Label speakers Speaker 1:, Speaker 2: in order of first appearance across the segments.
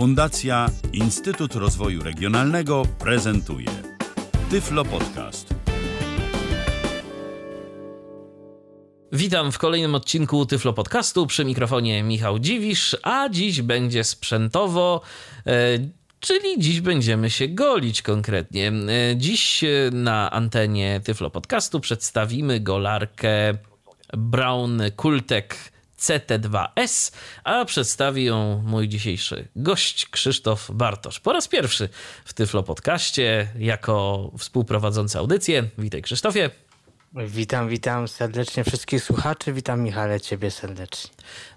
Speaker 1: Fundacja Instytut Rozwoju Regionalnego prezentuje Tyflo Podcast.
Speaker 2: Witam w kolejnym odcinku Tyflo Podcastu. Przy mikrofonie Michał Dziwisz, a dziś będzie sprzętowo. E, czyli dziś będziemy się golić konkretnie. E, dziś na antenie Tyflo Podcastu przedstawimy golarkę Brown Kultek CT2S, a przedstawi ją mój dzisiejszy gość Krzysztof Bartosz. Po raz pierwszy w Tyflo Podcaście jako współprowadzący audycję. Witaj Krzysztofie.
Speaker 3: Witam, witam serdecznie wszystkich słuchaczy. Witam Michale, ciebie serdecznie.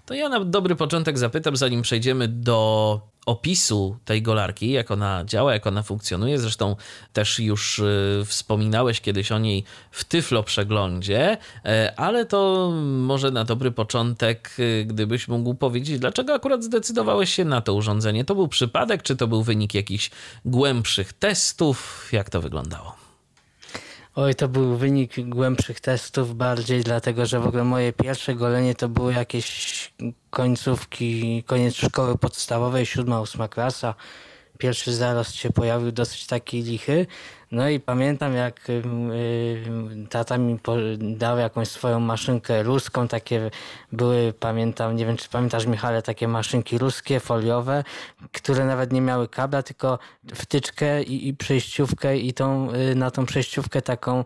Speaker 2: To ja na dobry początek zapytam, zanim przejdziemy do opisu tej golarki, jak ona działa, jak ona funkcjonuje. Zresztą też już y, wspominałeś kiedyś o niej w Tyflo przeglądzie, e, ale to może na dobry początek, y, gdybyś mógł powiedzieć, dlaczego akurat zdecydowałeś się na to urządzenie? To był przypadek, czy to był wynik jakichś głębszych testów? Jak to wyglądało?
Speaker 3: Oj, to był wynik głębszych testów bardziej, dlatego że w ogóle moje pierwsze golenie to były jakieś końcówki, koniec szkoły podstawowej, siódma, ósma klasa. Pierwszy zarost się pojawił dosyć taki lichy. No i pamiętam, jak tata mi dał jakąś swoją maszynkę ruską, takie były, pamiętam, nie wiem czy pamiętasz Michale, takie maszynki ruskie, foliowe, które nawet nie miały kabla, tylko wtyczkę i, i przejściówkę i tą, y, na tą przejściówkę taką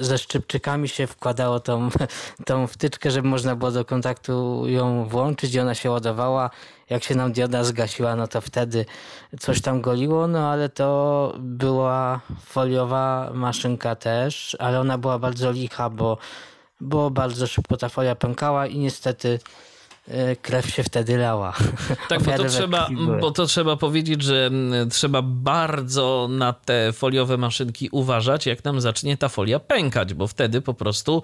Speaker 3: ze szczypczykami się wkładało tą, tą wtyczkę, żeby można było do kontaktu ją włączyć i ona się ładowała. Jak się nam dioda zgasiła, no to wtedy coś tam goliło, no ale to była foliowa maszynka też, ale ona była bardzo licha, bo, bo bardzo szybko ta folia pękała i niestety krew się wtedy lała.
Speaker 2: Tak, bo to, trzeba, bo to trzeba powiedzieć, że trzeba bardzo na te foliowe maszynki uważać, jak nam zacznie ta folia pękać, bo wtedy po prostu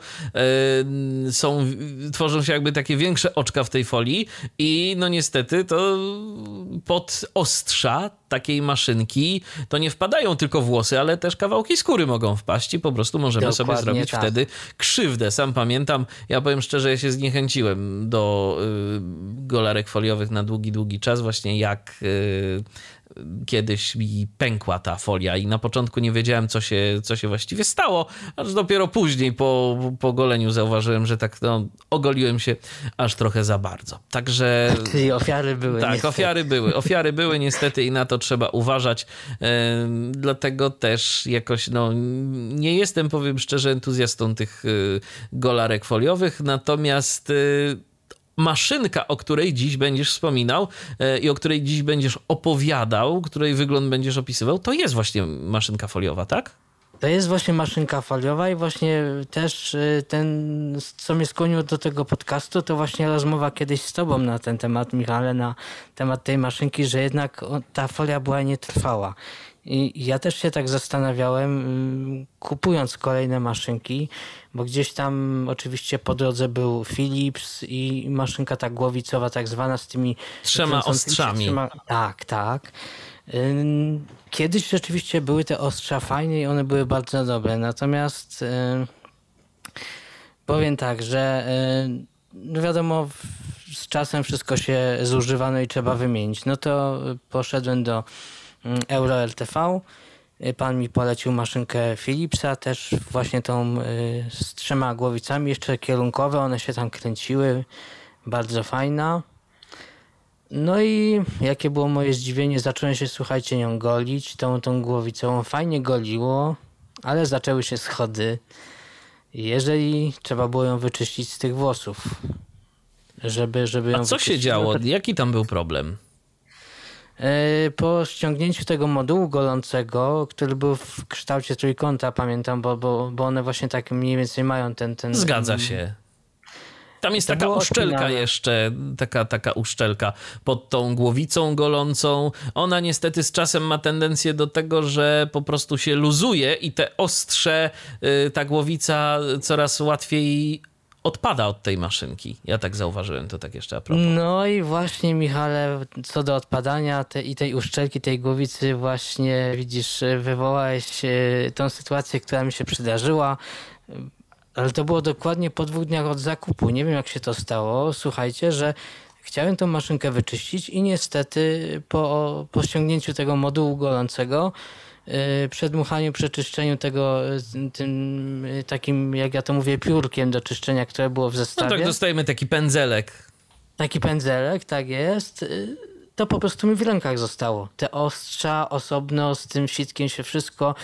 Speaker 2: yy, są, tworzą się jakby takie większe oczka w tej folii i no niestety to pod ostrza takiej maszynki to nie wpadają tylko włosy, ale też kawałki skóry mogą wpaść i po prostu możemy Dokładnie sobie zrobić tak. wtedy krzywdę. Sam pamiętam, ja powiem szczerze, ja się zniechęciłem do y, golarek foliowych na długi, długi czas, właśnie jak y, kiedyś mi pękła ta folia i na początku nie wiedziałem, co się, co się właściwie stało, aż dopiero później po, po goleniu zauważyłem, że tak no, ogoliłem się aż trochę za bardzo. Także...
Speaker 3: Czyli ofiary były.
Speaker 2: Tak, niestety. ofiary były. Ofiary były niestety i na to trzeba uważać. Dlatego też jakoś, no, nie jestem, powiem szczerze, entuzjastą tych y, golarek foliowych, natomiast y, maszynka, o której dziś będziesz wspominał e, i o której dziś będziesz opowiadał, której wygląd będziesz opisywał, to jest właśnie maszynka foliowa, tak?
Speaker 3: To jest właśnie maszynka foliowa i właśnie też e, ten, co mnie skłoniło do tego podcastu, to właśnie rozmowa kiedyś z tobą na ten temat, Michale, na temat tej maszynki, że jednak ta folia była nietrwała. I ja też się tak zastanawiałem, mm, kupując kolejne maszynki, bo gdzieś tam oczywiście po drodze był Philips i maszynka ta głowicowa, tak zwana z tymi
Speaker 2: trzema ostrzami. Trzyma...
Speaker 3: Tak, tak. Kiedyś rzeczywiście były te ostrza fajne i one były bardzo dobre. Natomiast powiem tak, że no wiadomo, z czasem wszystko się zużywa, no i trzeba wymienić. No to poszedłem do Euro LTV. Y, pan mi polecił maszynkę Philipsa, też właśnie tą y, z trzema głowicami, jeszcze kierunkowe, one się tam kręciły, bardzo fajna. No i jakie było moje zdziwienie, zacząłem się, słuchajcie, nią golić, tą, tą głowicą. Fajnie goliło, ale zaczęły się schody. Jeżeli trzeba było ją wyczyścić z tych włosów, żeby, żeby
Speaker 2: A co się działo? Jaki tam był problem?
Speaker 3: E, po ściągnięciu tego modułu golącego, który był w kształcie trójkąta, pamiętam, bo, bo, bo one właśnie tak mniej więcej mają ten... ten
Speaker 2: Zgadza się. Tam jest taka uszczelka odpinane. jeszcze, taka, taka uszczelka pod tą głowicą golącą. Ona niestety z czasem ma tendencję do tego, że po prostu się luzuje i te ostrze, y, ta głowica coraz łatwiej odpada od tej maszynki. Ja tak zauważyłem, to tak jeszcze a propos.
Speaker 3: No i właśnie Michale, co do odpadania te, i tej uszczelki, tej głowicy właśnie widzisz, wywołałeś e, tą sytuację, która mi się przydarzyła. Ale to było dokładnie po dwóch dniach od zakupu. Nie wiem, jak się to stało. Słuchajcie, że chciałem tą maszynkę wyczyścić i niestety po, po ściągnięciu tego modułu golącego y, przy dmuchaniu, przeczyszczeniu tego y, tym y, takim, jak ja to mówię, piórkiem do czyszczenia, które było w
Speaker 2: No
Speaker 3: zestawie.
Speaker 2: tak, dostajemy taki pędzelek.
Speaker 3: Taki pędzelek, tak jest. To po prostu mi w rękach zostało. Te ostrza osobno z tym sitkiem się wszystko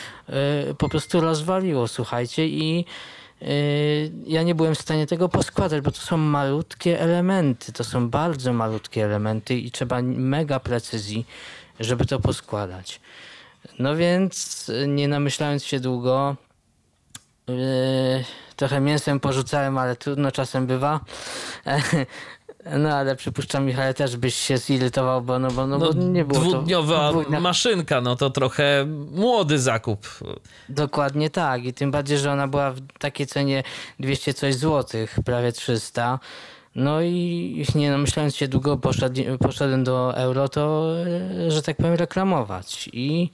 Speaker 3: y, po prostu rozwaliło, słuchajcie, i y, ja nie byłem w stanie tego poskładać, bo to są malutkie elementy. To są bardzo malutkie elementy i trzeba mega precyzji, żeby to poskładać. No więc, y, nie namyślając się długo, Yy, trochę mięsem porzucałem, ale trudno czasem bywa. No ale przypuszczam, Michał, też byś się zirytował, bo, no, bo, no,
Speaker 2: No,
Speaker 3: bo nie było
Speaker 2: dwudniowa
Speaker 3: to... dwudnia-
Speaker 2: maszynka, no to trochę młody zakup.
Speaker 3: Dokładnie tak. I tym bardziej, że ona była w takiej cenie 200 coś złotych, prawie 300. No i nie no, myśląc się długo, poszedł, poszedłem do euro, to e, że tak powiem reklamować. I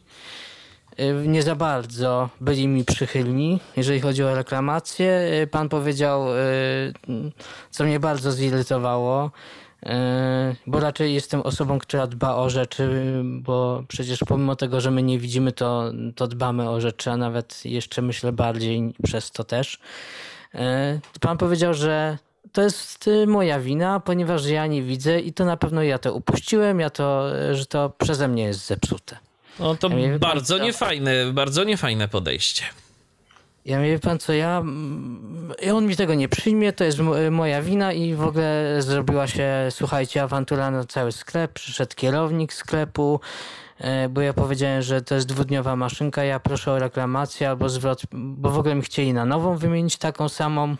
Speaker 3: e, nie za bardzo byli mi przychylni, jeżeli chodzi o reklamację. E, Pan powiedział, co mnie bardzo zirytowało, bo raczej jestem osobą, która dba o rzeczy, bo przecież pomimo tego, że my nie widzimy, to, to dbamy o rzeczy, a nawet jeszcze myślę bardziej przez to też. Pan powiedział, że to jest moja wina, ponieważ ja nie widzę i to na pewno ja to upuściłem, ja to, e, że to przeze mnie jest zepsute.
Speaker 2: No to
Speaker 3: Ja
Speaker 2: bardzo niefajne, bardzo niefajne podejście.
Speaker 3: Ja mówię, pan co, ja, on mi tego nie przyjmie, to jest mo- moja wina i w ogóle zrobiła się, słuchajcie, awantura na cały sklep, przyszedł kierownik sklepu, e, bo ja powiedziałem, że to jest dwudniowa maszynka, ja proszę o reklamację albo zwrot, bo w ogóle mi chcieli na nową wymienić taką samą,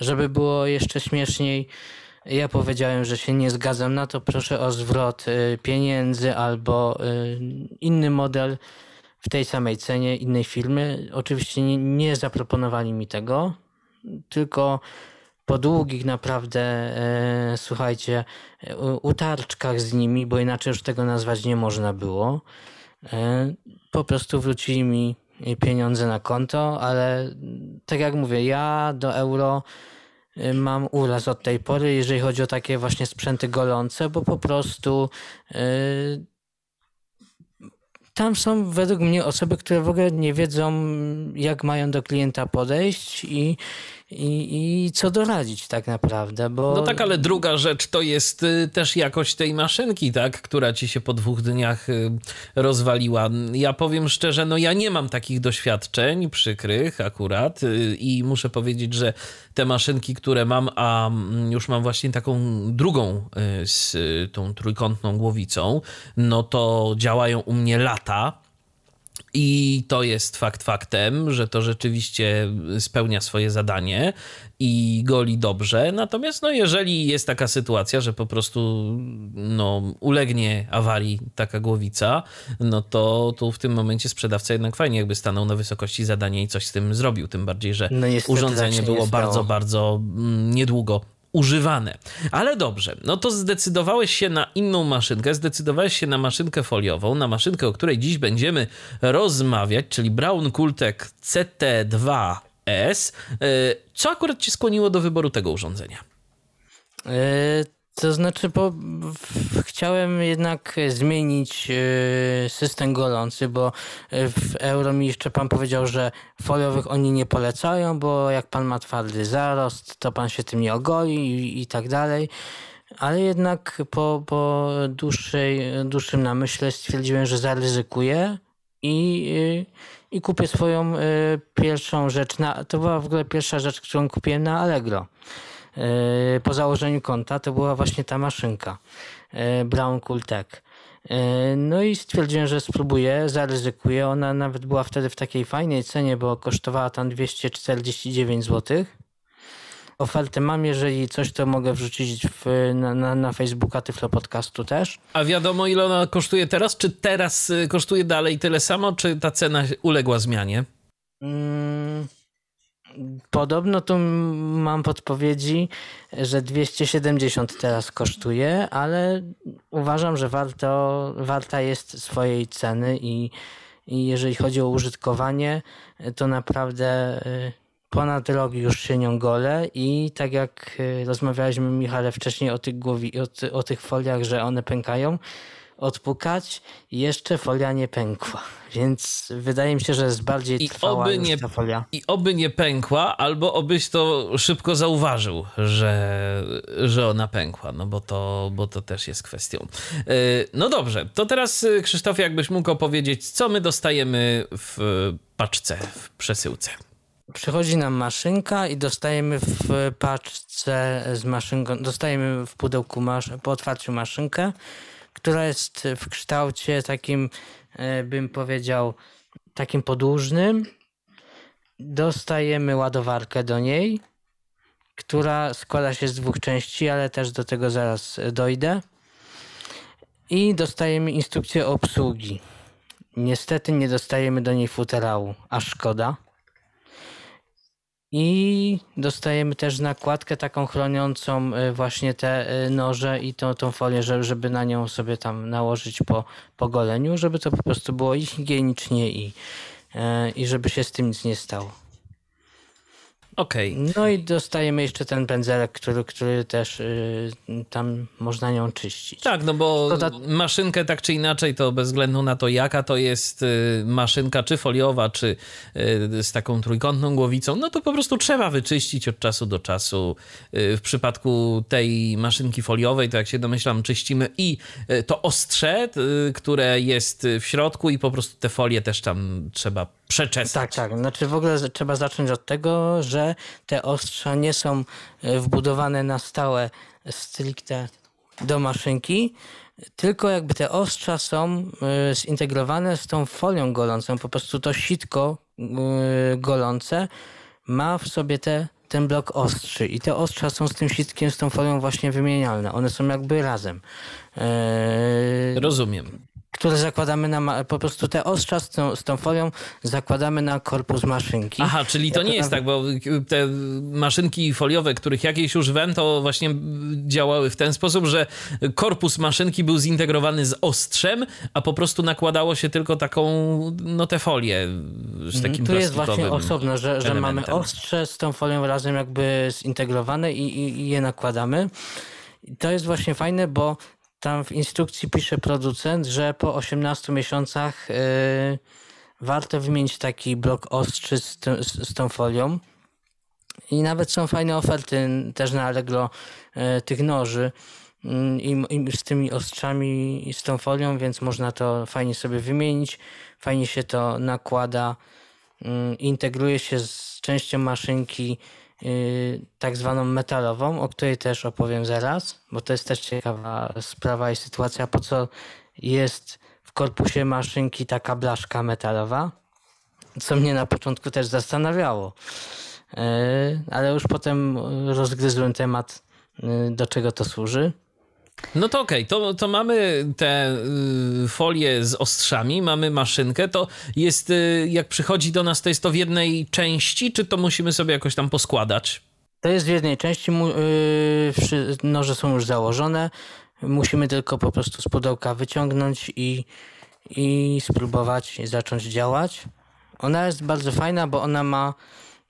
Speaker 3: żeby było jeszcze śmieszniej. Ja powiedziałem, że się nie zgadzam na to, proszę o zwrot y, pieniędzy albo y, inny model w tej samej cenie innej firmy. Oczywiście nie, zaproponowali mi tego, tylko po długich naprawdę, e, słuchajcie, utarczkach z nimi, bo inaczej już tego nazwać nie można było. Po prostu wrócili mi pieniądze na konto, ale tak jak mówię, ja do euro y, mam uraz od tej pory, jeżeli chodzi o takie właśnie sprzęty golące, bo po prostu y, tam są według mnie osoby, które w ogóle nie wiedzą, jak mają do klienta podejść i, i, i co doradzić tak naprawdę. Bo...
Speaker 2: No tak, ale druga rzecz to jest y, też jakość tej maszynki, tak, która ci się po dwóch dniach y, rozwaliła. Ja powiem szczerze, no ja nie mam takich doświadczeń przykrych akurat y, i muszę powiedzieć, że te maszynki, które mam, a mm, już mam właśnie taką drugą z tą trójkątną głowicą, no to działają u mnie lata. I to jest fakt faktem, że to rzeczywiście spełnia swoje zadanie i goli dobrze. Natomiast no, jeżeli jest taka sytuacja, że po prostu no, ulegnie awarii taka głowica, no to tu w tym momencie sprzedawca jednak fajnie jakby stanął na wysokości zadania i coś z tym zrobił. Tym bardziej, że
Speaker 3: No
Speaker 2: urządzenie
Speaker 3: tak się
Speaker 2: było bardzo, bardzo mm, niedługo używane. Ale dobrze, no to zdecydowałeś się na inną maszynkę, zdecydowałeś się na maszynkę foliową, na maszynkę, o której dziś będziemy rozmawiać, czyli Brown Cooltech CT2S. Y, Co akurat cię skłoniło do wyboru tego urządzenia?
Speaker 3: To znaczy, bo chciałem jednak zmienić e, system golący, bo e, w euro mi jeszcze pan powiedział, że foliowych oni nie polecają, bo jak pan ma twardy zarost, to pan się tym nie ogoli i, i tak dalej. Ale jednak po, po dłuższej, dłuższym namyśle stwierdziłem, że zaryzykuję i, e, i kupię swoją pierwszą rzecz. Na, to była w ogóle pierwsza rzecz, którą kupiłem na Allegro. E, po założeniu konta to była właśnie ta maszynka e, Brown Cooltech. E, No i stwierdziłem, że spróbuję, zaryzykuję. Ona nawet była wtedy w takiej fajnej cenie, bo kosztowała tam 249 zł. Ofertę mam, jeżeli coś, to mogę wrzucić w, na, na, na Facebooka Tyflo Podcastu też.
Speaker 2: A wiadomo, ile ona kosztuje teraz? Czy teraz y, kosztuje dalej tyle samo, czy ta cena uległa zmianie?
Speaker 3: Mm, Podobno tu mam podpowiedzi, że 270 teraz kosztuje, ale uważam, że warto, warta jest swojej ceny i, i jeżeli chodzi o użytkowanie, to naprawdę y, ponad rok już się nią golę i tak jak rozmawialiśmy Michale wcześniej o tych, głowi, o, o tych foliach, że one pękają, odpukać jeszcze folia nie pękła. Więc wydaje mi się, że jest bardziej I trwała oby nie, ta folia.
Speaker 2: I oby nie pękła, albo obyś to szybko zauważył, że, że ona pękła, no bo to, bo to też jest kwestią. E, no dobrze, to teraz e, Krzysztof, jakbyś mógł opowiedzieć, co my dostajemy w paczce, w przesyłce.
Speaker 3: Przychodzi nam maszynka i dostajemy w paczce z maszynką, dostajemy w pudełku masz, po otwarciu maszynkę która jest w kształcie takim, e, bym powiedział, takim podłużnym. Dostajemy ładowarkę do niej, która składa się z dwóch części, ale też do tego zaraz dojdę. I dostajemy instrukcję obsługi. Niestety nie dostajemy do niej futerału, a szkoda. I dostajemy też nakładkę taką chroniącą y, właśnie te y, noże i tą, tą folię, żeby na nią sobie tam nałożyć po, po goleniu, żeby to po prostu było i higienicznie i, y, i żeby się z tym nic nie stało.
Speaker 2: Okej.
Speaker 3: Okay. No i dostajemy jeszcze ten pędzelek, który, który też y, tam można nią czyścić.
Speaker 2: Tak, no bo maszynkę tak czy inaczej, to bez względu na to jaka to jest y, maszynka, czy foliowa, czy y, z taką trójkątną głowicą, no to po prostu trzeba wyczyścić od czasu do czasu. W przypadku tej maszynki foliowej, to jak się domyślam, czyścimy i to ostrze, które jest w środku i po prostu te folie też tam trzeba przeczesać.
Speaker 3: Tak, tak. Znaczy w ogóle trzeba zacząć od tego, że te ostrza nie są e, wbudowane na stałe stricte do maszynki, tylko jakby te ostrza są e, zintegrowane z tą folią golącą. Po prostu to sitko e, golące ma w sobie te, ten blok ostrzy i te ostrza są z tym sitkiem, z tą folią właśnie wymienialne. One są jakby razem.
Speaker 2: Rozumiem
Speaker 3: które zakładamy na, po prostu te ostrza z tą, z tą folią zakładamy na korpus maszynki.
Speaker 2: Aha, czyli to nie jest tak, bo te maszynki foliowe, których jakieś używałem, to właśnie działały w ten sposób, że korpus maszynki był zintegrowany z ostrzem, a po prostu nakładało się tylko taką, no te folie z takim
Speaker 3: Tu jest właśnie osobno, że, że mamy ostrze z tą folią razem jakby zintegrowane i, i, i je nakładamy. I to jest właśnie fajne, bo tam w instrukcji pisze producent, że po 18 miesiącach yy, warto wymienić taki blok ostrzy z, z, z, tą folią. I nawet są fajne oferty też na Allegro yy, tych noży yy, i, z tymi ostrzami i z tą folią, więc można to fajnie sobie wymienić. Fajnie się to nakłada, y, integruje się z częścią maszynki Y, tak zwaną metalową, o której też opowiem zaraz, bo to jest też ciekawa sprawa i sytuacja, po co jest w korpusie maszynki taka blaszka metalowa, co mnie na początku też zastanawiało. Y, ale już potem rozgryzłem temat, y, do czego to służy.
Speaker 2: No to okej, okay. to, to mamy te y, folie z ostrzami, mamy maszynkę, to jest, y, jak przychodzi do nas, to jest to w jednej części, czy to musimy sobie jakoś tam poskładać?
Speaker 3: To jest w jednej części, y, noże są już założone, musimy tylko po prostu z pudełka wyciągnąć i, i spróbować zacząć działać. Ona jest bardzo fajna, bo ona ma,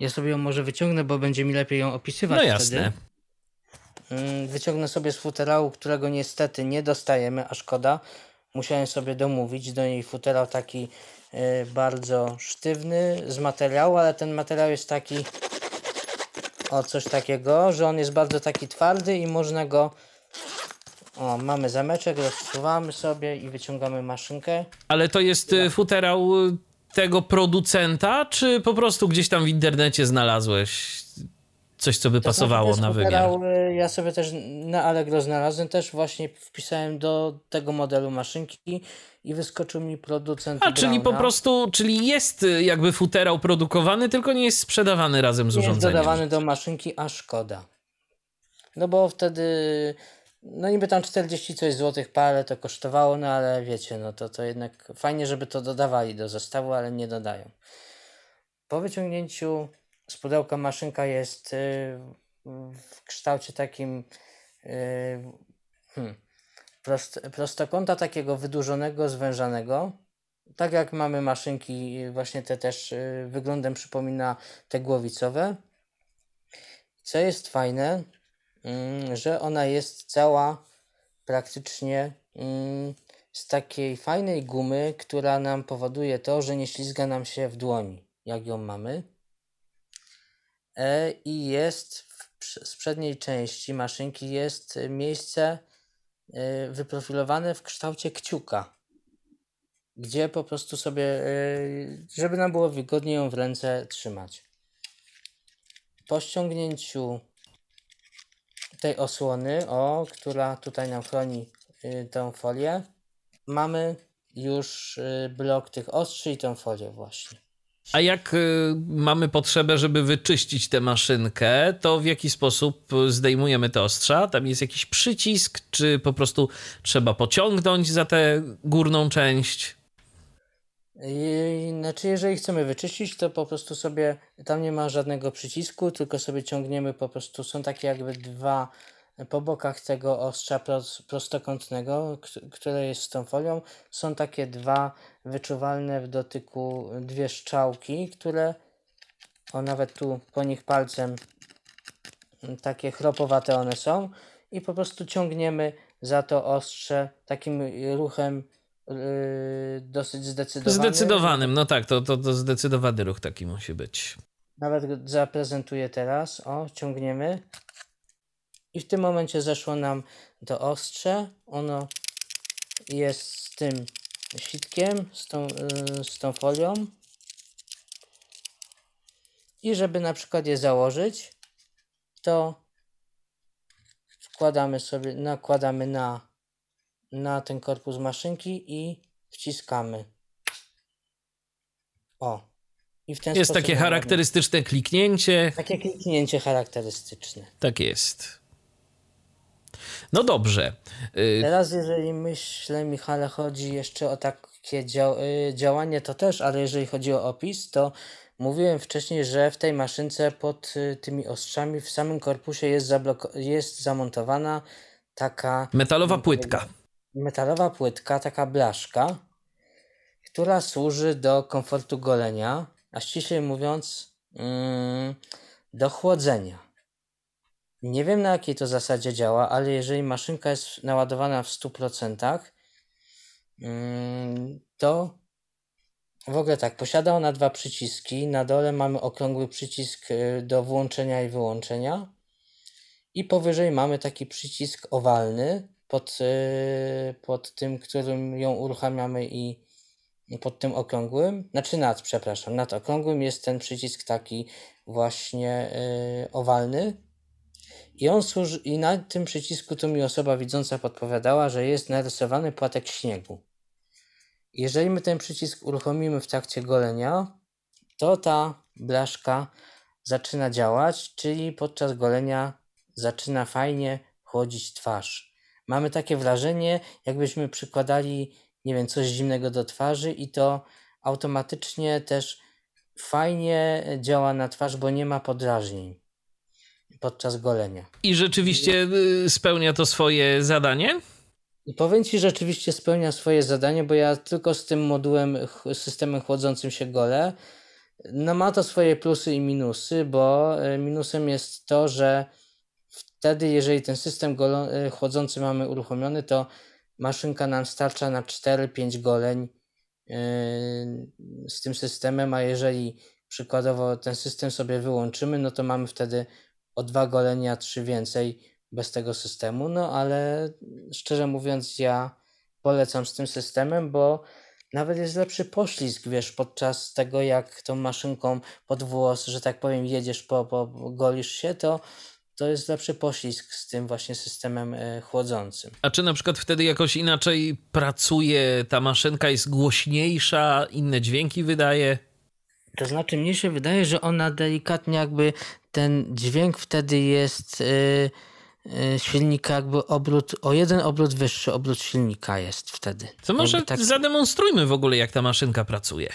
Speaker 3: ja sobie ją może wyciągnę, bo będzie mi lepiej ją opisywać
Speaker 2: No jasne. Wtedy.
Speaker 3: Mm, wyciągnę sobie z futerału, którego niestety nie dostajemy, a szkoda. Musiałem sobie domówić do niej futerał taki y, bardzo sztywny z materiału, ale ten materiał jest taki o coś takiego, że on jest bardzo taki twardy i można go o, mamy zameczek, rozsuwamy sobie i wyciągamy maszynkę.
Speaker 2: Ale to jest y, futerał tego producenta, czy po prostu gdzieś tam w internecie znalazłeś coś, co by pasowało na wymiar.
Speaker 3: Ja sobie też na Allegro znalazłem, też właśnie wpisałem do tego modelu maszynki i wyskoczył mi producent.
Speaker 2: A, czyli po prostu, czyli jest y, jakby futerał produkowany, tylko nie jest sprzedawany razem z nie urządzeniem.
Speaker 3: jest dodawany do maszynki, a szkoda. No bo wtedy, no niby tam 40 coś złotych parę to kosztowało, no ale wiecie, no to, to jednak fajnie, żeby to dodawali do zestawu, ale nie dodają. Po wyciągnięciu z pudełka maszynka jest y, w kształcie takim y, hmm, prost, prostokąta takiego wydłużonego, zwężanego, tak jak mamy maszynki, właśnie te też y, wyglądem przypomina te głowicowe. Co jest fajne, mm, że ona jest cała praktycznie mm, z takiej fajnej gumy, która nam powoduje to, że nie ślizga nam się w dłoni, jak ją mamy. E, I jest w, z przedniej części maszynki jest miejsce y, wyprofilowane w kształcie kciuka gdzie po prostu sobie, e, żeby nam było wygodniej ją w ręce trzymać. Po ściągnięciu tej osłony, o, która tutaj nam chroni e, tę folię, mamy już e, blok tych ostrzy i tę folię właśnie.
Speaker 2: A jak mamy potrzebę, żeby wyczyścić tę maszynkę, to w jaki sposób zdejmujemy te ostrza? Tam jest jakiś przycisk, czy po prostu trzeba pociągnąć za tę górną część?
Speaker 3: I, znaczy, jeżeli chcemy wyczyścić, to po prostu sobie, tam nie ma żadnego przycisku, tylko sobie ciągniemy po prostu, są takie jakby dwa, po bokach tego ostrza prostokątnego, które jest z tą folią, są takie dwa wyczuwalne w dotyku, dwie strzałki, które, o nawet tu po nich palcem, takie chropowate one są i po prostu ciągniemy za to ostrze takim ruchem Yy, dosyć zdecydowanym.
Speaker 2: Zdecydowanym, no tak, to, to, to zdecydowany ruch taki musi być.
Speaker 3: Nawet zaprezentuję teraz. O, ciągniemy. I w tym momencie zeszło nam do ostrze. Ono jest z tym sitkiem, z tą, yy, z tą folią. I żeby na przykład je założyć, to wkładamy sobie, nakładamy na na ten korpus maszynki i wciskamy. O.
Speaker 2: I w ten jest takie charakterystyczne kliknięcie.
Speaker 3: Takie kliknięcie charakterystyczne.
Speaker 2: Tak jest. No dobrze.
Speaker 3: Y, Teraz, jeżeli myślę, Michale, chodzi jeszcze o takie dział y, działanie, to też, ale jeżeli chodzi o opis, to mówiłem wcześniej, że w tej maszynce pod y, tymi ostrzami w samym korpusie jest, jest zamontowana taka.
Speaker 2: Metalowa płytka
Speaker 3: metalowa płytka, taka blaszka, która służy do komfortu golenia, a ściślej mówiąc mm, do chłodzenia. Nie wiem na jakiej to zasadzie działa, ale jeżeli maszynka jest naładowana w 100%, mm, to w ogóle tak, posiada ona dwa przyciski. Na dole mamy okrągły przycisk y, do włączenia i wyłączenia. I powyżej mamy taki przycisk owalny, pod, y, pod tym, którym ją uruchamiamy i pod tym okrągłym, znaczy nad, przepraszam, nad okrągłym jest ten przycisk taki właśnie yy, owalny i on służy, i na tym przycisku to mi osoba widząca podpowiadała, że jest narysowany płatek śniegu. Jeżeli my ten przycisk uruchomimy w trakcie golenia, to ta blaszka zaczyna działać, czyli podczas golenia zaczyna fajnie chłodzić twarz mamy takie wrażenie, jakbyśmy przykładali, nie wiem, coś zimnego do twarzy i to automatycznie też fajnie działa na twarz, bo nie ma podrażnień podczas golenia.
Speaker 2: I rzeczywiście y, spełnia to swoje zadanie?
Speaker 3: I powiem Ci, rzeczywiście spełnia swoje zadanie, bo ja tylko z tym modułem, systemem chłodzącym się gole, no ma to swoje plusy i minusy, bo y, minusem jest to, że Wtedy, jeżeli ten system y, chłodzący mamy uruchomiony, to maszynka nam starcza na 4-5 goleń yy, z tym systemem, a jeżeli przykładowo ten system sobie wyłączymy, no to mamy wtedy o dwa golenia, trzy więcej bez tego systemu. No ale szczerze mówiąc, ja polecam z tym systemem, bo nawet jest lepszy poślizg, wiesz, podczas tego, jak tą maszynką pod włos, że tak powiem, jedziesz, po, po golisz się, to to jest lepszy poślizg z tym właśnie systemem e, chłodzącym.
Speaker 2: A czy na przykład wtedy jakoś inaczej pracuje ta maszynka, jest głośniejsza, inne dźwięki wydaje?
Speaker 3: To znaczy, mnie się wydaje, że ona delikatnie jakby ten dźwięk wtedy jest yy, silnika jakby obrót, o jeden obrót wyższy obrót silnika jest wtedy.
Speaker 2: To może tak... zademonstrujmy w ogóle, jak ta maszynka pracuje.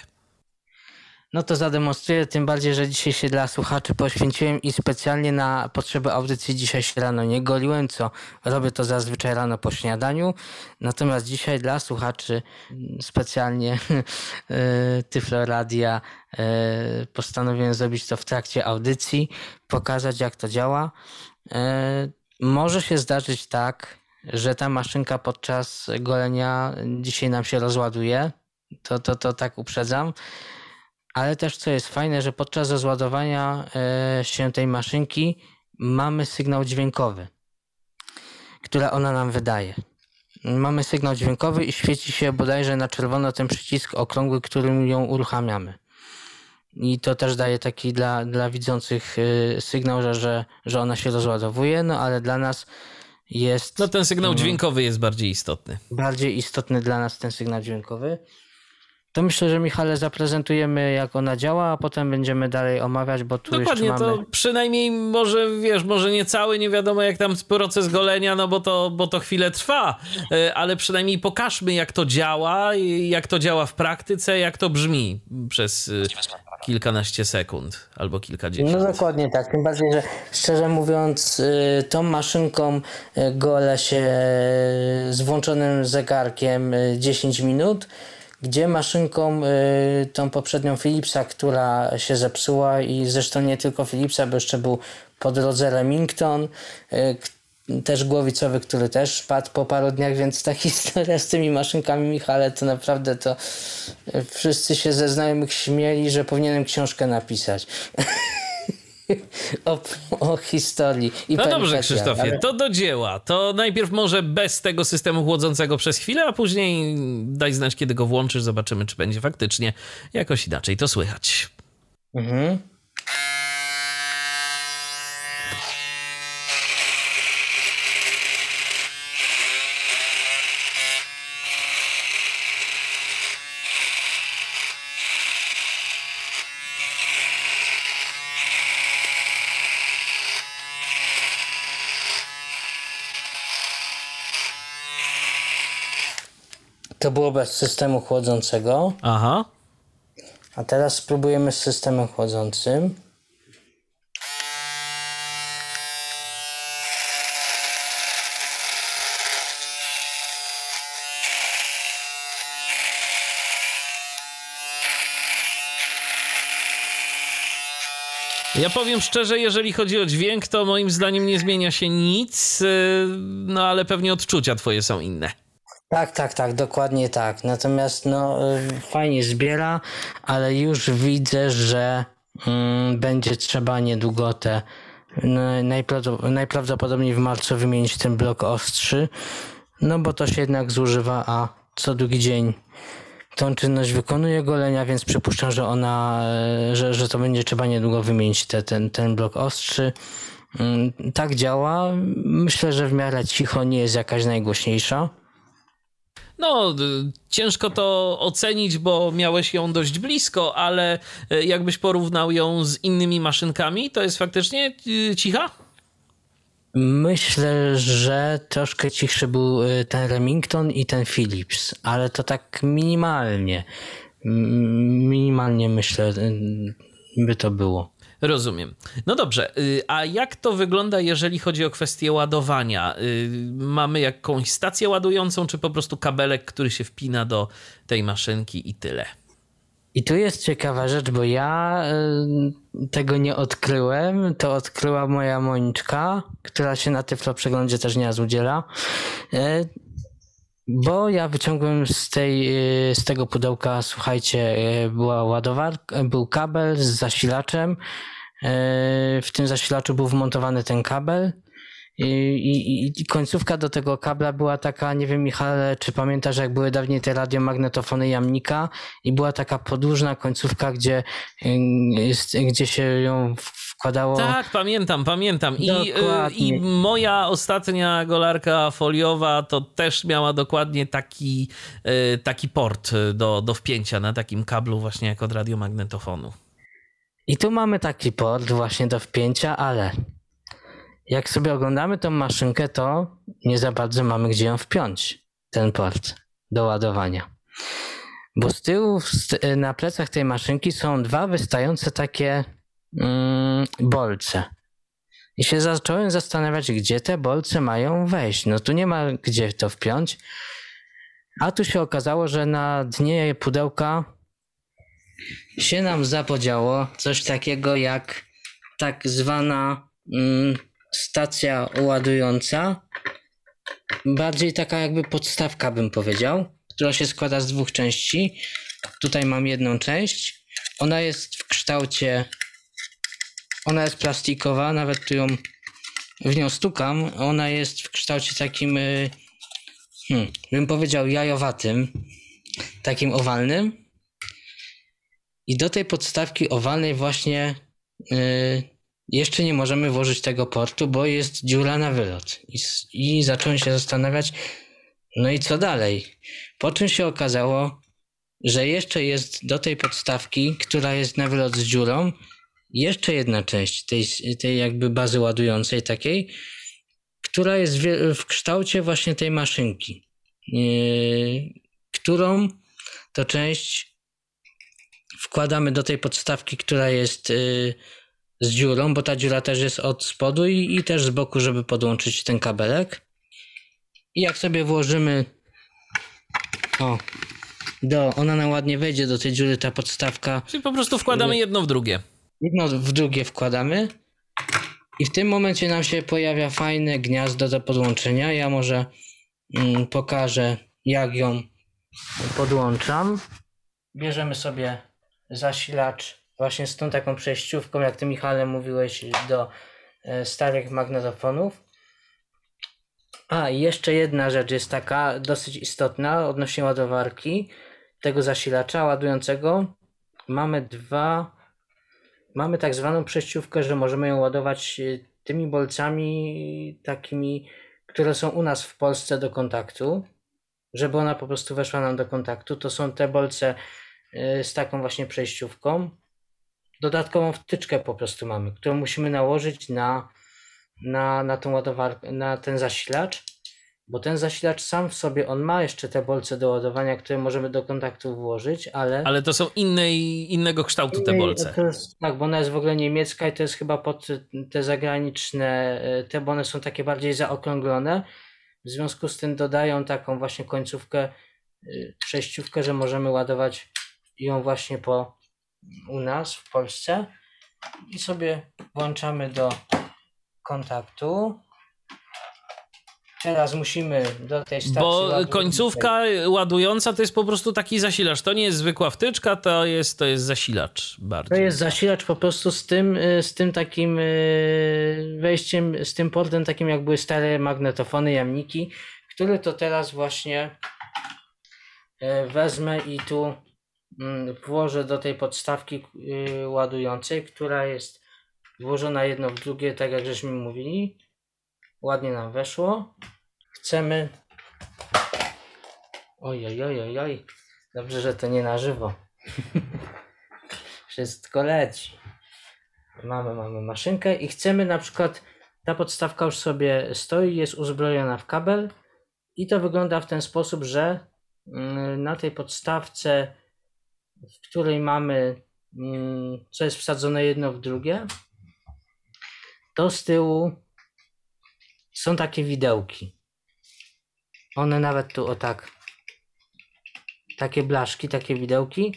Speaker 3: No to zademonstruję, tym bardziej, że dzisiaj się dla słuchaczy poświęciłem i specjalnie na potrzeby audycji dzisiaj się rano nie goliłem, co robię to zazwyczaj rano po śniadaniu. Natomiast dzisiaj dla słuchaczy specjalnie e, Tyflo Radia e, postanowiłem zrobić to w trakcie audycji, pokazać jak to działa. E, może się zdarzyć tak, że ta maszynka podczas golenia dzisiaj nam się rozładuje. To, to, to tak uprzedzam. Ale też co jest fajne, że podczas rozładowania e, się tej maszynki mamy sygnał dźwiękowy, który ona nam wydaje. Mamy sygnał dźwiękowy i świeci się bodajże na czerwono ten przycisk okrągły, którym ją uruchamiamy. I to też daje taki dla, dla widzących e, sygnał, że, że, że ona się rozładowuje, no ale dla nas jest.
Speaker 2: No ten sygnał mm, dźwiękowy jest bardziej istotny.
Speaker 3: Bardziej istotny dla nas ten sygnał dźwiękowy. To myślę, że Michale zaprezentujemy jak ona działa, a potem będziemy dalej omawiać, bo tu
Speaker 2: Dokładnie,
Speaker 3: jeszcze
Speaker 2: mamy... to przynajmniej może, wiesz, może nie cały, nie wiadomo jak tam proces golenia, no bo to, bo to chwilę trwa, e, ale przynajmniej pokażmy jak to działa, jak to działa w praktyce, jak to brzmi przez e, kilkanaście sekund albo kilkadziesiąt.
Speaker 3: No dokładnie tak, tym bardziej, że szczerze mówiąc e, tą maszynką gole się z włączonym zegarkiem 10 minut, gdzie maszynką y, tą poprzednią Philipsa, która się zepsuła i zresztą nie tylko Philipsa, bo jeszcze był po drodze Remington, y, też głowicowy, który też padł po paru dniach, więc ta historia z tymi maszynkami Michale to naprawdę to y, wszyscy się ze znajomych śmieli, że powinienem książkę napisać. o, o, historii. I
Speaker 2: no dobrze, Krzysztofie, ale... to do dzieła. To najpierw może bez tego systemu chłodzącego przez chwilę, a później daj znać, kiedy go włączysz, zobaczymy, czy będzie faktycznie jakoś inaczej to słychać. Mhm.
Speaker 3: To było bez systemu chłodzącego.
Speaker 2: Aha.
Speaker 3: A teraz spróbujemy z systemem chłodzącym.
Speaker 2: Ja powiem szczerze, jeżeli chodzi o dźwięk, to moim zdaniem nie zmienia się nic, y, no ale pewnie odczucia twoje są inne.
Speaker 3: Tak, tak, tak, dokładnie tak. Natomiast no, y, fajnie zbiera, ale już widzę, że mm, będzie trzeba niedługo te najprawdopodobniej w marcu wymienić ten blok ostrzy, no bo to się jednak zużywa, a co drugi dzień tą czynność wykonuje golenia, więc przypuszczam, że ona, y, że, że to będzie trzeba niedługo wymienić te, ten, ten blok ostrzy. Mm, tak działa. Myślę, że w miarę cicho nie jest jakaś najgłośniejsza.
Speaker 2: No, ciężko to ocenić, bo miałeś ją dość blisko, ale e, jakbyś porównał ją z innymi maszynkami, to jest faktycznie e, cicha?
Speaker 3: Myślę, że troszkę cichszy był e, ten Remington i ten Philips, ale to tak minimalnie. Minimalnie myślę, by to było.
Speaker 2: Rozumiem. No dobrze, y, a jak to wygląda, jeżeli chodzi o kwestię ładowania? Y, mamy jakąś stację ładującą, czy po prostu kabelek, który się wpina do tej maszynki i tyle?
Speaker 3: I tu jest ciekawa rzecz, bo ja y, tego nie odkryłem. To odkryła moja Moniczka, która się na Tyflo przeglądzie też nie udziela. Bo ja wyciągłem z, tej, z tego pudełka, słuchajcie, była ładowarka, był kabel z zasilaczem. W tym zasilaczu był wmontowany ten kabel. I, i, I, końcówka do tego kabla była taka, nie wiem Michale, czy pamiętasz jak były dawniej te radiomagnetofony jamnika i była taka podłużna końcówka, gdzie, gdzie się ją wkładało.
Speaker 2: Tak, pamiętam, pamiętam. I, I moja ostatnia golarka foliowa to też miała dokładnie taki, e, taki port do, do wpięcia na takim kablu właśnie jak od radiomagnetofonu.
Speaker 3: I tu mamy taki port właśnie do wpięcia, ale jak sobie oglądamy tą maszynkę, to nie za bardzo mamy gdzie ją wpiąć, ten port do ładowania. Bo z tyłu na plecach tej maszynki są dwa wystające takie mm, bolce. I się zacząłem zastanawiać, gdzie te bolce mają wejść. No tu nie ma gdzie to wpiąć. A tu się okazało, że na dnie pudełka się nam zapodziało coś takiego jak tak zwana mm, stacja ładująca. Bardziej taka jakby podstawka bym powiedział, która się składa z dwóch części. Tutaj mam jedną część. Ona jest w kształcie ona jest plastikowa, nawet tu ją w nią stukam. Ona jest w kształcie takim, y, hmm, bym powiedział, jajowatym, takim owalnym. I do tej podstawki owalnej właśnie yy, jeszcze nie możemy włożyć tego portu, bo jest dziura na wylot. I, I zacząłem się zastanawiać, no i co dalej? Po czym się okazało, że jeszcze jest do tej podstawki, która jest na wylot z dziurą, jeszcze jedna część tej, tej jakby bazy ładującej takiej, która jest w, w kształcie właśnie tej maszynki, yy, którą to część wkładamy do tej podstawki, która jest yy, z dziurą, bo ta dziura też jest od spodu i, i też z boku, żeby podłączyć ten kabelek. I jak sobie włożymy o, do, ona nam ładnie wejdzie do tej dziury, ta podstawka.
Speaker 2: Czyli po prostu wkładamy jedno w drugie
Speaker 3: jedno w drugie wkładamy i w tym momencie nam się pojawia fajne gniazdo do podłączenia. Ja może mm, pokażę jak ją podłączam. Bierzemy sobie zasilacz właśnie z tą taką przejściówką, jak ty Michale mówiłeś, do e, starych magnetofonów. A, i jeszcze jedna rzecz jest taka dosyć istotna odnośnie ładowarki tego zasilacza ładującego. Mamy dwa mamy tak zwaną przejściówkę, że możemy ją ładować e, tymi bolcami takimi, które są u nas w Polsce do kontaktu, żeby ona po prostu weszła nam do kontaktu. To są te bolce e, z taką właśnie przejściówką. Dodatkową wtyczkę po prostu mamy, którą musimy nałożyć na, na, na tą ładowarkę, na ten zasilacz bo ten zasilacz sam w sobie, on ma jeszcze te bolce do ładowania, które możemy do kontaktu włożyć, ale...
Speaker 2: Ale to są innej, innego kształtu te bolce.
Speaker 3: Jest, tak, bo ona jest w ogóle niemiecka i to jest chyba pod te zagraniczne, e, te, bo one są takie bardziej zaokrąglone. W związku z tym dodają taką właśnie końcówkę, e, przejściówkę, że możemy ładować ją właśnie po u nas w Polsce i sobie włączamy do kontaktu. Teraz musimy do tej stacji.
Speaker 2: Bo końcówka ładująca to jest po prostu taki zasilacz. To nie jest zwykła wtyczka, to jest, to jest zasilacz bardziej.
Speaker 3: To jest zasilacz po prostu z tym, y, z tym takim y, wejściem, z tym portem takim jak były stare magnetofony, jamniki, który to teraz właśnie y, wezmę i tu włożę do tej podstawki ładującej, która jest włożona jedno w drugie, tak jak żeśmy mówili. Ładnie nam weszło. Chcemy... Oj, oj, oj, oj, oj. Dobrze, że to nie na żywo. Wszystko leci. Mamy, mamy maszynkę i chcemy na przykład, ta podstawka już sobie stoi, jest uzbrojona w kabel i to wygląda w ten sposób, że mm, na tej podstawce, w której mamy, mm, co jest wsadzone jedno w drugie, to z tyłu są takie widełki. One nawet tu o tak. Takie blaszki, takie widełki.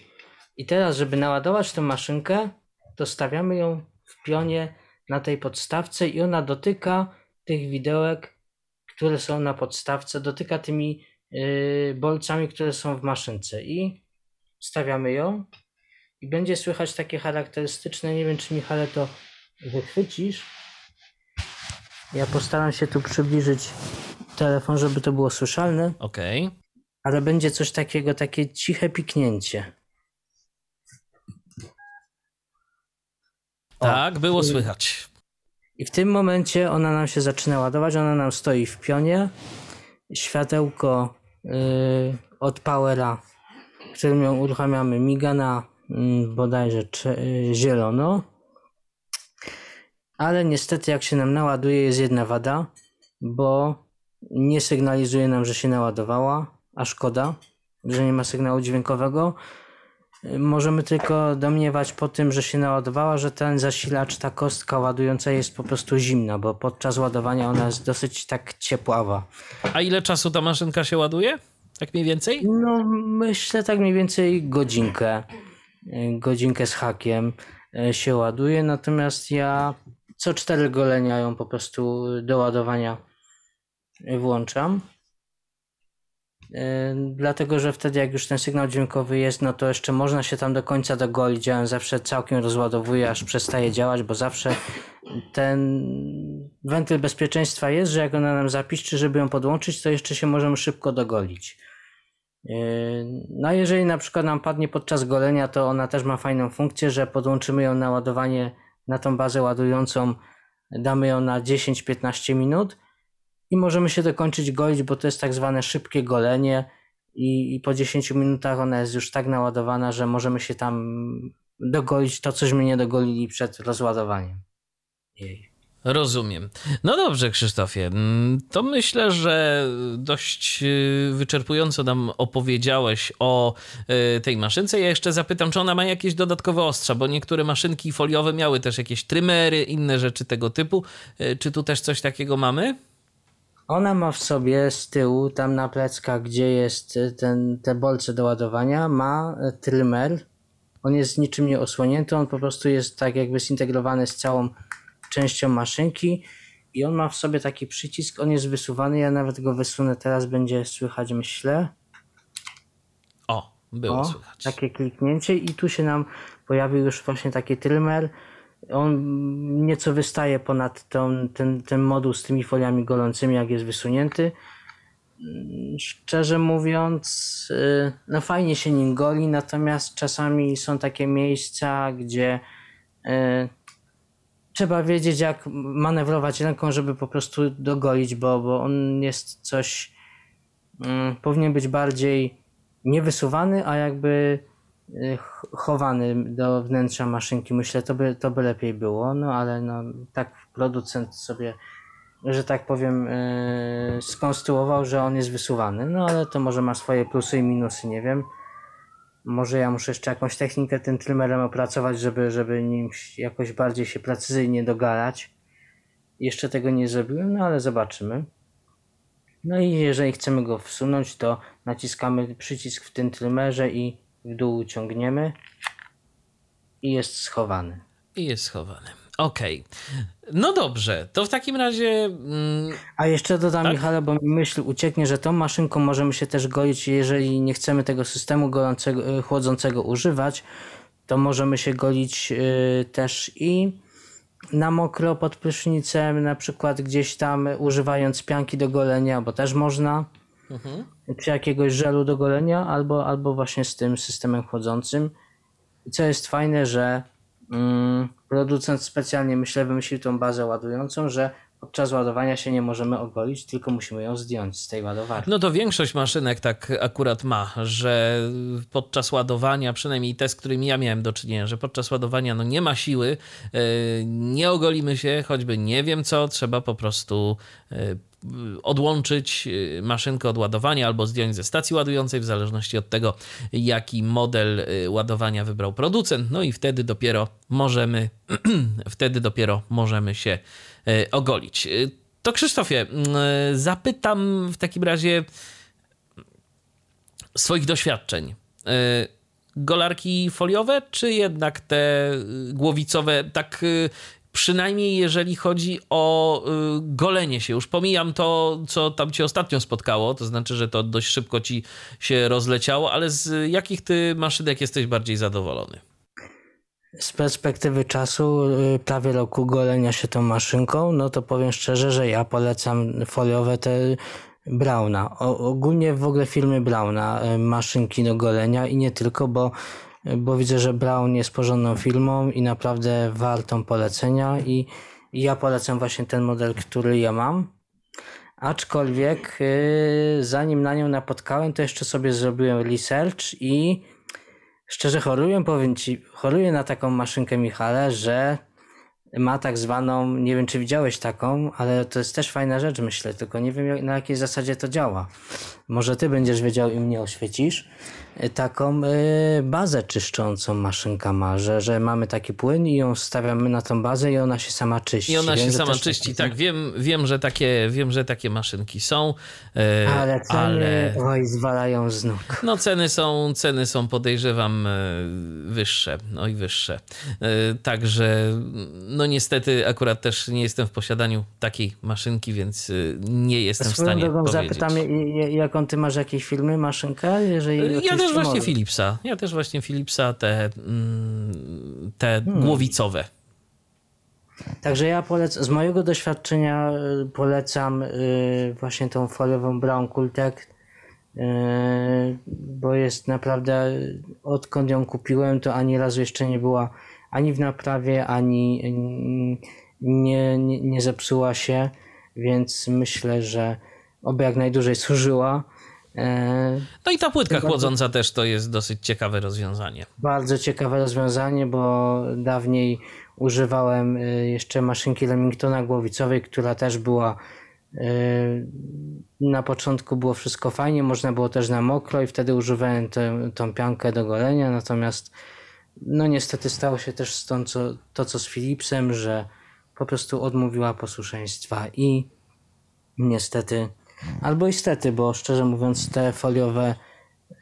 Speaker 3: I teraz, żeby naładować tę maszynkę, to stawiamy ją w pionie na tej podstawce i ona dotyka tych widełek, które są na podstawce, dotyka tymi yy, bolcami, które są w maszynce i stawiamy ją i będzie słychać takie charakterystyczne, nie wiem czy Michale to wychwycisz, ja postaram się tu przybliżyć telefon, żeby to było słyszalne.
Speaker 2: Okej. Okay.
Speaker 3: Ale będzie coś takiego, takie ciche piknięcie.
Speaker 2: Tak, było słychać.
Speaker 3: I w tym momencie ona nam się zaczyna ładować, ona nam stoi w pionie. Światełko yy, od powera, którym uruchamiamy, miga na yy, bodajże yy, zielono ale niestety jak się nam naładuje jest jedna wada, bo nie sygnalizuje nam, że się naładowała, a szkoda, że nie ma sygnału dźwiękowego. Możemy tylko domniewać po tym, że się naładowała, że ten zasilacz, ta kostka ładująca jest po prostu zimna, bo podczas ładowania ona jest dosyć tak ciepława.
Speaker 2: A ile czasu ta maszynka się ładuje? Tak mniej więcej?
Speaker 3: No myślę tak mniej więcej godzinkę. Godzinkę z hakiem e, się ładuje, natomiast ja co cztery golenia ją po prostu do ładowania włączam. Dlatego, że wtedy jak już ten sygnał dźwiękowy jest, no to jeszcze można się tam do końca dogolić. Ja zawsze całkiem rozładowuję, aż przestaje działać, bo zawsze ten wentyl bezpieczeństwa jest, że jak ona nam zapiszczy, żeby ją podłączyć, to jeszcze się możemy szybko dogolić. No jeżeli na przykład nam padnie podczas golenia, to ona też ma fajną funkcję, że podłączymy ją na ładowanie na tą bazę ładującą, damy ją na 10-15 minut i możemy się dokończyć golić, bo to jest tak zwane szybkie golenie i, i po 10 minutach ona jest już tak naładowana, że możemy się tam dogolić to, cośmy nie dogolili przed rozładowaniem jej.
Speaker 2: Rozumiem. No dobrze, Krzysztofie. Mm, to myślę, że dość y, wyczerpująco nam opowiedziałeś o y, tej maszynce. Ja jeszcze zapytam, czy ona ma jakieś dodatkowe ostrza, bo niektóre maszynki foliowe miały też jakieś trymery, inne rzeczy tego typu. Y, czy tu też coś takiego mamy?
Speaker 3: Ona ma w sobie z tyłu, tam na pleckach, gdzie jest ten, te bolce do ładowania, ma trymer. On jest niczym nie osłonięty, on po prostu jest tak jakby zintegrowany z całą częścią maszynki i on ma w sobie taki przycisk, on jest wysuwany, ja nawet go wysunę teraz, będzie słychać myślę.
Speaker 2: O, było o, słychać.
Speaker 3: Takie kliknięcie i tu się nam pojawił już właśnie taki trymer. On nieco wystaje ponad tą, ten, ten moduł z tymi foliami golącymi, jak jest wysunięty. Szczerze mówiąc, y, no fajnie się nim goli, natomiast czasami są takie miejsca, gdzie y, trzeba wiedzieć, jak manewrować ręką, żeby po prostu dogolić, bo, bo on jest coś. Mm, powinien być bardziej niewysuwany, a jakby chowany do wnętrza maszynki. Myślę, to by, to by lepiej było, no ale no, tak producent sobie, że tak powiem, yy, skonstruował, że on jest wysuwany. No ale to może ma swoje plusy i minusy, nie wiem. Może ja muszę jeszcze jakąś technikę tym trymerem opracować, żeby, żeby nim jakoś bardziej się precyzyjnie dogalać. Jeszcze tego nie zrobiłem, no ale zobaczymy. No i jeżeli chcemy go wsunąć, to naciskamy przycisk w tym trymerze i w dół ciągniemy i jest schowany.
Speaker 2: I jest schowany. Okej. Okay. No dobrze, to w takim razie. Mm,
Speaker 3: A jeszcze dodam, tak? Michale, bo mi myśl ucieknie, że tą maszynką możemy się też golić, jeżeli nie chcemy tego systemu golącego, y, chłodzącego używać, to możemy się golić y, też i na mokro pod prysznicem, na przykład gdzieś tam używając pianki do golenia, bo też można. Mhm. Czy jakiegoś żelu do golenia, albo, albo właśnie z tym systemem chłodzącym. I co jest fajne, że Mm, producent specjalnie, myślę, wymyślił tą bazę ładującą, że podczas ładowania się nie możemy ogolić, tylko musimy ją zdjąć z tej ładowarki.
Speaker 2: No to większość maszynek tak akurat ma, że podczas ładowania, przynajmniej te, z którymi ja miałem do czynienia, że podczas ładowania no nie ma siły, e, nie ogolimy się, choćby nie wiem co, trzeba po prostu e, odłączyć y, maszynkę od ładowania albo zdjąć ze stacji ładującej, w zależności od tego, jaki model y, ładowania wybrał producent. No i wtedy dopiero możemy, wtedy dopiero możemy się y, ogolić. To Krzysztofie, zapytam w takim razie swoich doświadczeń. Golarki foliowe, czy jednak te głowicowe, tak przynajmniej jeżeli chodzi o y, golenie się. Już pomijam to, co tam cię ostatnio spotkało, to znaczy, że to dość szybko ci się rozleciało, ale z jakich ty maszynek jesteś bardziej zadowolony?
Speaker 3: Z perspektywy czasu, y, prawie roku golenia się tą maszynką, no to powiem szczerze, że ja polecam foliowe te Brauna. O, ogólnie w ogóle filmy Brauna, y, maszynki do golenia i nie tylko, bo bo widzę, że Brown jest porządną filmą i naprawdę wartą polecenia i, i ja polecam właśnie ten model, który ja mam. Aczkolwiek yy, zanim na nią napotkałem, to jeszcze sobie zrobiłem research i szczerze choruję, powiem Ci, choruję na taką maszynkę Michale, że ma tak zwaną, nie wiem czy widziałeś taką, ale to jest też fajna rzecz myślę, tylko nie wiem na jakiej zasadzie to działa. Może ty będziesz wiedział i mnie oświecisz. Y, taką y, bazę czyszczącą maszynka ma, że, że mamy taki płyn i ją stawiamy na tą bazę i ona się sama czyści.
Speaker 2: I ona
Speaker 3: wiem,
Speaker 2: się sama czyści, tak, wiem, wiem, że takie, wiem, że takie maszynki są,
Speaker 3: y, ale ceny, ale... oj, zwalają z nóg.
Speaker 2: No ceny są, ceny są podejrzewam wyższe, no i wyższe. Także no niestety akurat też nie jestem w posiadaniu takiej maszynki, więc nie jestem w stanie drogą powiedzieć.
Speaker 3: zapytam, jaką ty masz jakieś filmy, maszynkę?
Speaker 2: Jeżeli ja też właśnie może. Philipsa. Ja też właśnie Philipsa, te, mm, te hmm. głowicowe.
Speaker 3: Także ja polecam, z mojego doświadczenia y, polecam y, właśnie tą foliową Brown Kultek, y, bo jest naprawdę, odkąd ją kupiłem, to ani razu jeszcze nie była ani w naprawie, ani nie, nie, nie zepsuła się, więc myślę, że oby jak najdłużej służyła.
Speaker 2: E, no i ta płytka chłodząca też to jest dosyć ciekawe rozwiązanie.
Speaker 3: Bardzo ciekawe rozwiązanie, bo dawniej używałem e, jeszcze maszynki Remingtona głowicowej, która też była e, na początku było wszystko fajnie, można było też na mokro i wtedy używałem tę, tą piankę do golenia, natomiast no niestety stało się też z tą, co, to co z Philipsem, że po prostu odmówiła posłuszeństwa i niestety Albo istety, bo szczerze mówiąc te foliowe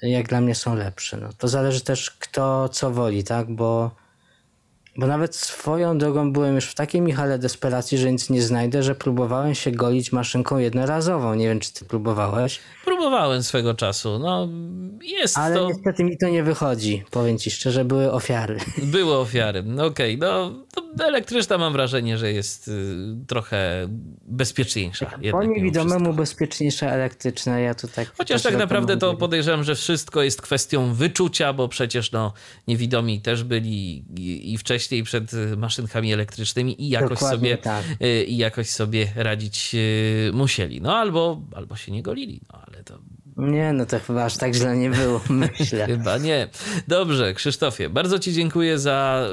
Speaker 3: jak dla mnie są lepsze. No, to zależy też kto co woli, tak? Bo bo nawet swoją drogą byłem już w takiej Michale desperacji, że nic nie znajdę, że próbowałem się golić maszynką jednorazową. Nie wiem, czy ty próbowałeś.
Speaker 2: Próbowałem swego czasu. No, jest
Speaker 3: Ale
Speaker 2: to...
Speaker 3: niestety mi to nie wychodzi. Powiem ci szczerze, były ofiary.
Speaker 2: Były ofiary. No okej, okay. no elektryczna mam wrażenie, że jest y, trochę bezpieczniejsza.
Speaker 3: Po niewidomemu bezpieczniejsza elektryczna. Ja tu tak
Speaker 2: Chociaż tak naprawdę to podejrzewam, że wszystko jest kwestią wyczucia, bo przecież no, niewidomi też byli i wcześniej wcześniej przed y, maszynkami elektrycznymi i jakoś, Dokładnie sobie, tak. Y, i jakoś sobie radzić y, musieli. No albo, albo się nie golili, no ale to
Speaker 3: nie, no to chyba aż tak źle nie było, myślę.
Speaker 2: chyba nie. Dobrze, Krzysztofie, bardzo Ci dziękuję za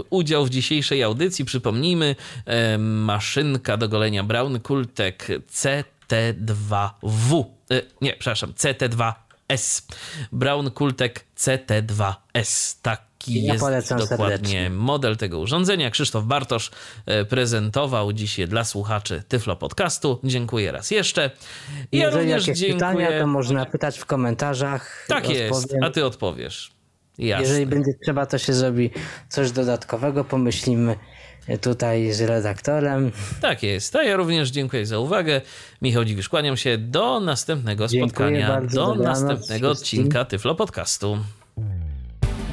Speaker 2: y, udział w dzisiejszej audycji. Przypomnijmy, y, maszynka do golenia Brown Kultek CT2W. Y, nie, przepraszam, CT2S. Brown Kultek CT2S. Tak jaki ja jest dokładnie serdecznie. model tego urządzenia. Krzysztof Bartosz e, prezentował dzisiaj dla słuchaczy Tyflo Podcastu. Dziękuję raz jeszcze.
Speaker 3: I ja Jeżeli również jakieś dziękuję. pytania, to można pytać w komentarzach.
Speaker 2: Tak jest, a ty odpowiesz. Jasne.
Speaker 3: Jeżeli będzie trzeba, to się zrobi coś dodatkowego, pomyślimy tutaj z redaktorem.
Speaker 2: Tak jest. A ja również dziękuję za uwagę. Michał Dziwisz, kłaniam się do następnego dziękuję spotkania, do następnego odcinka Tyflo Podcastu.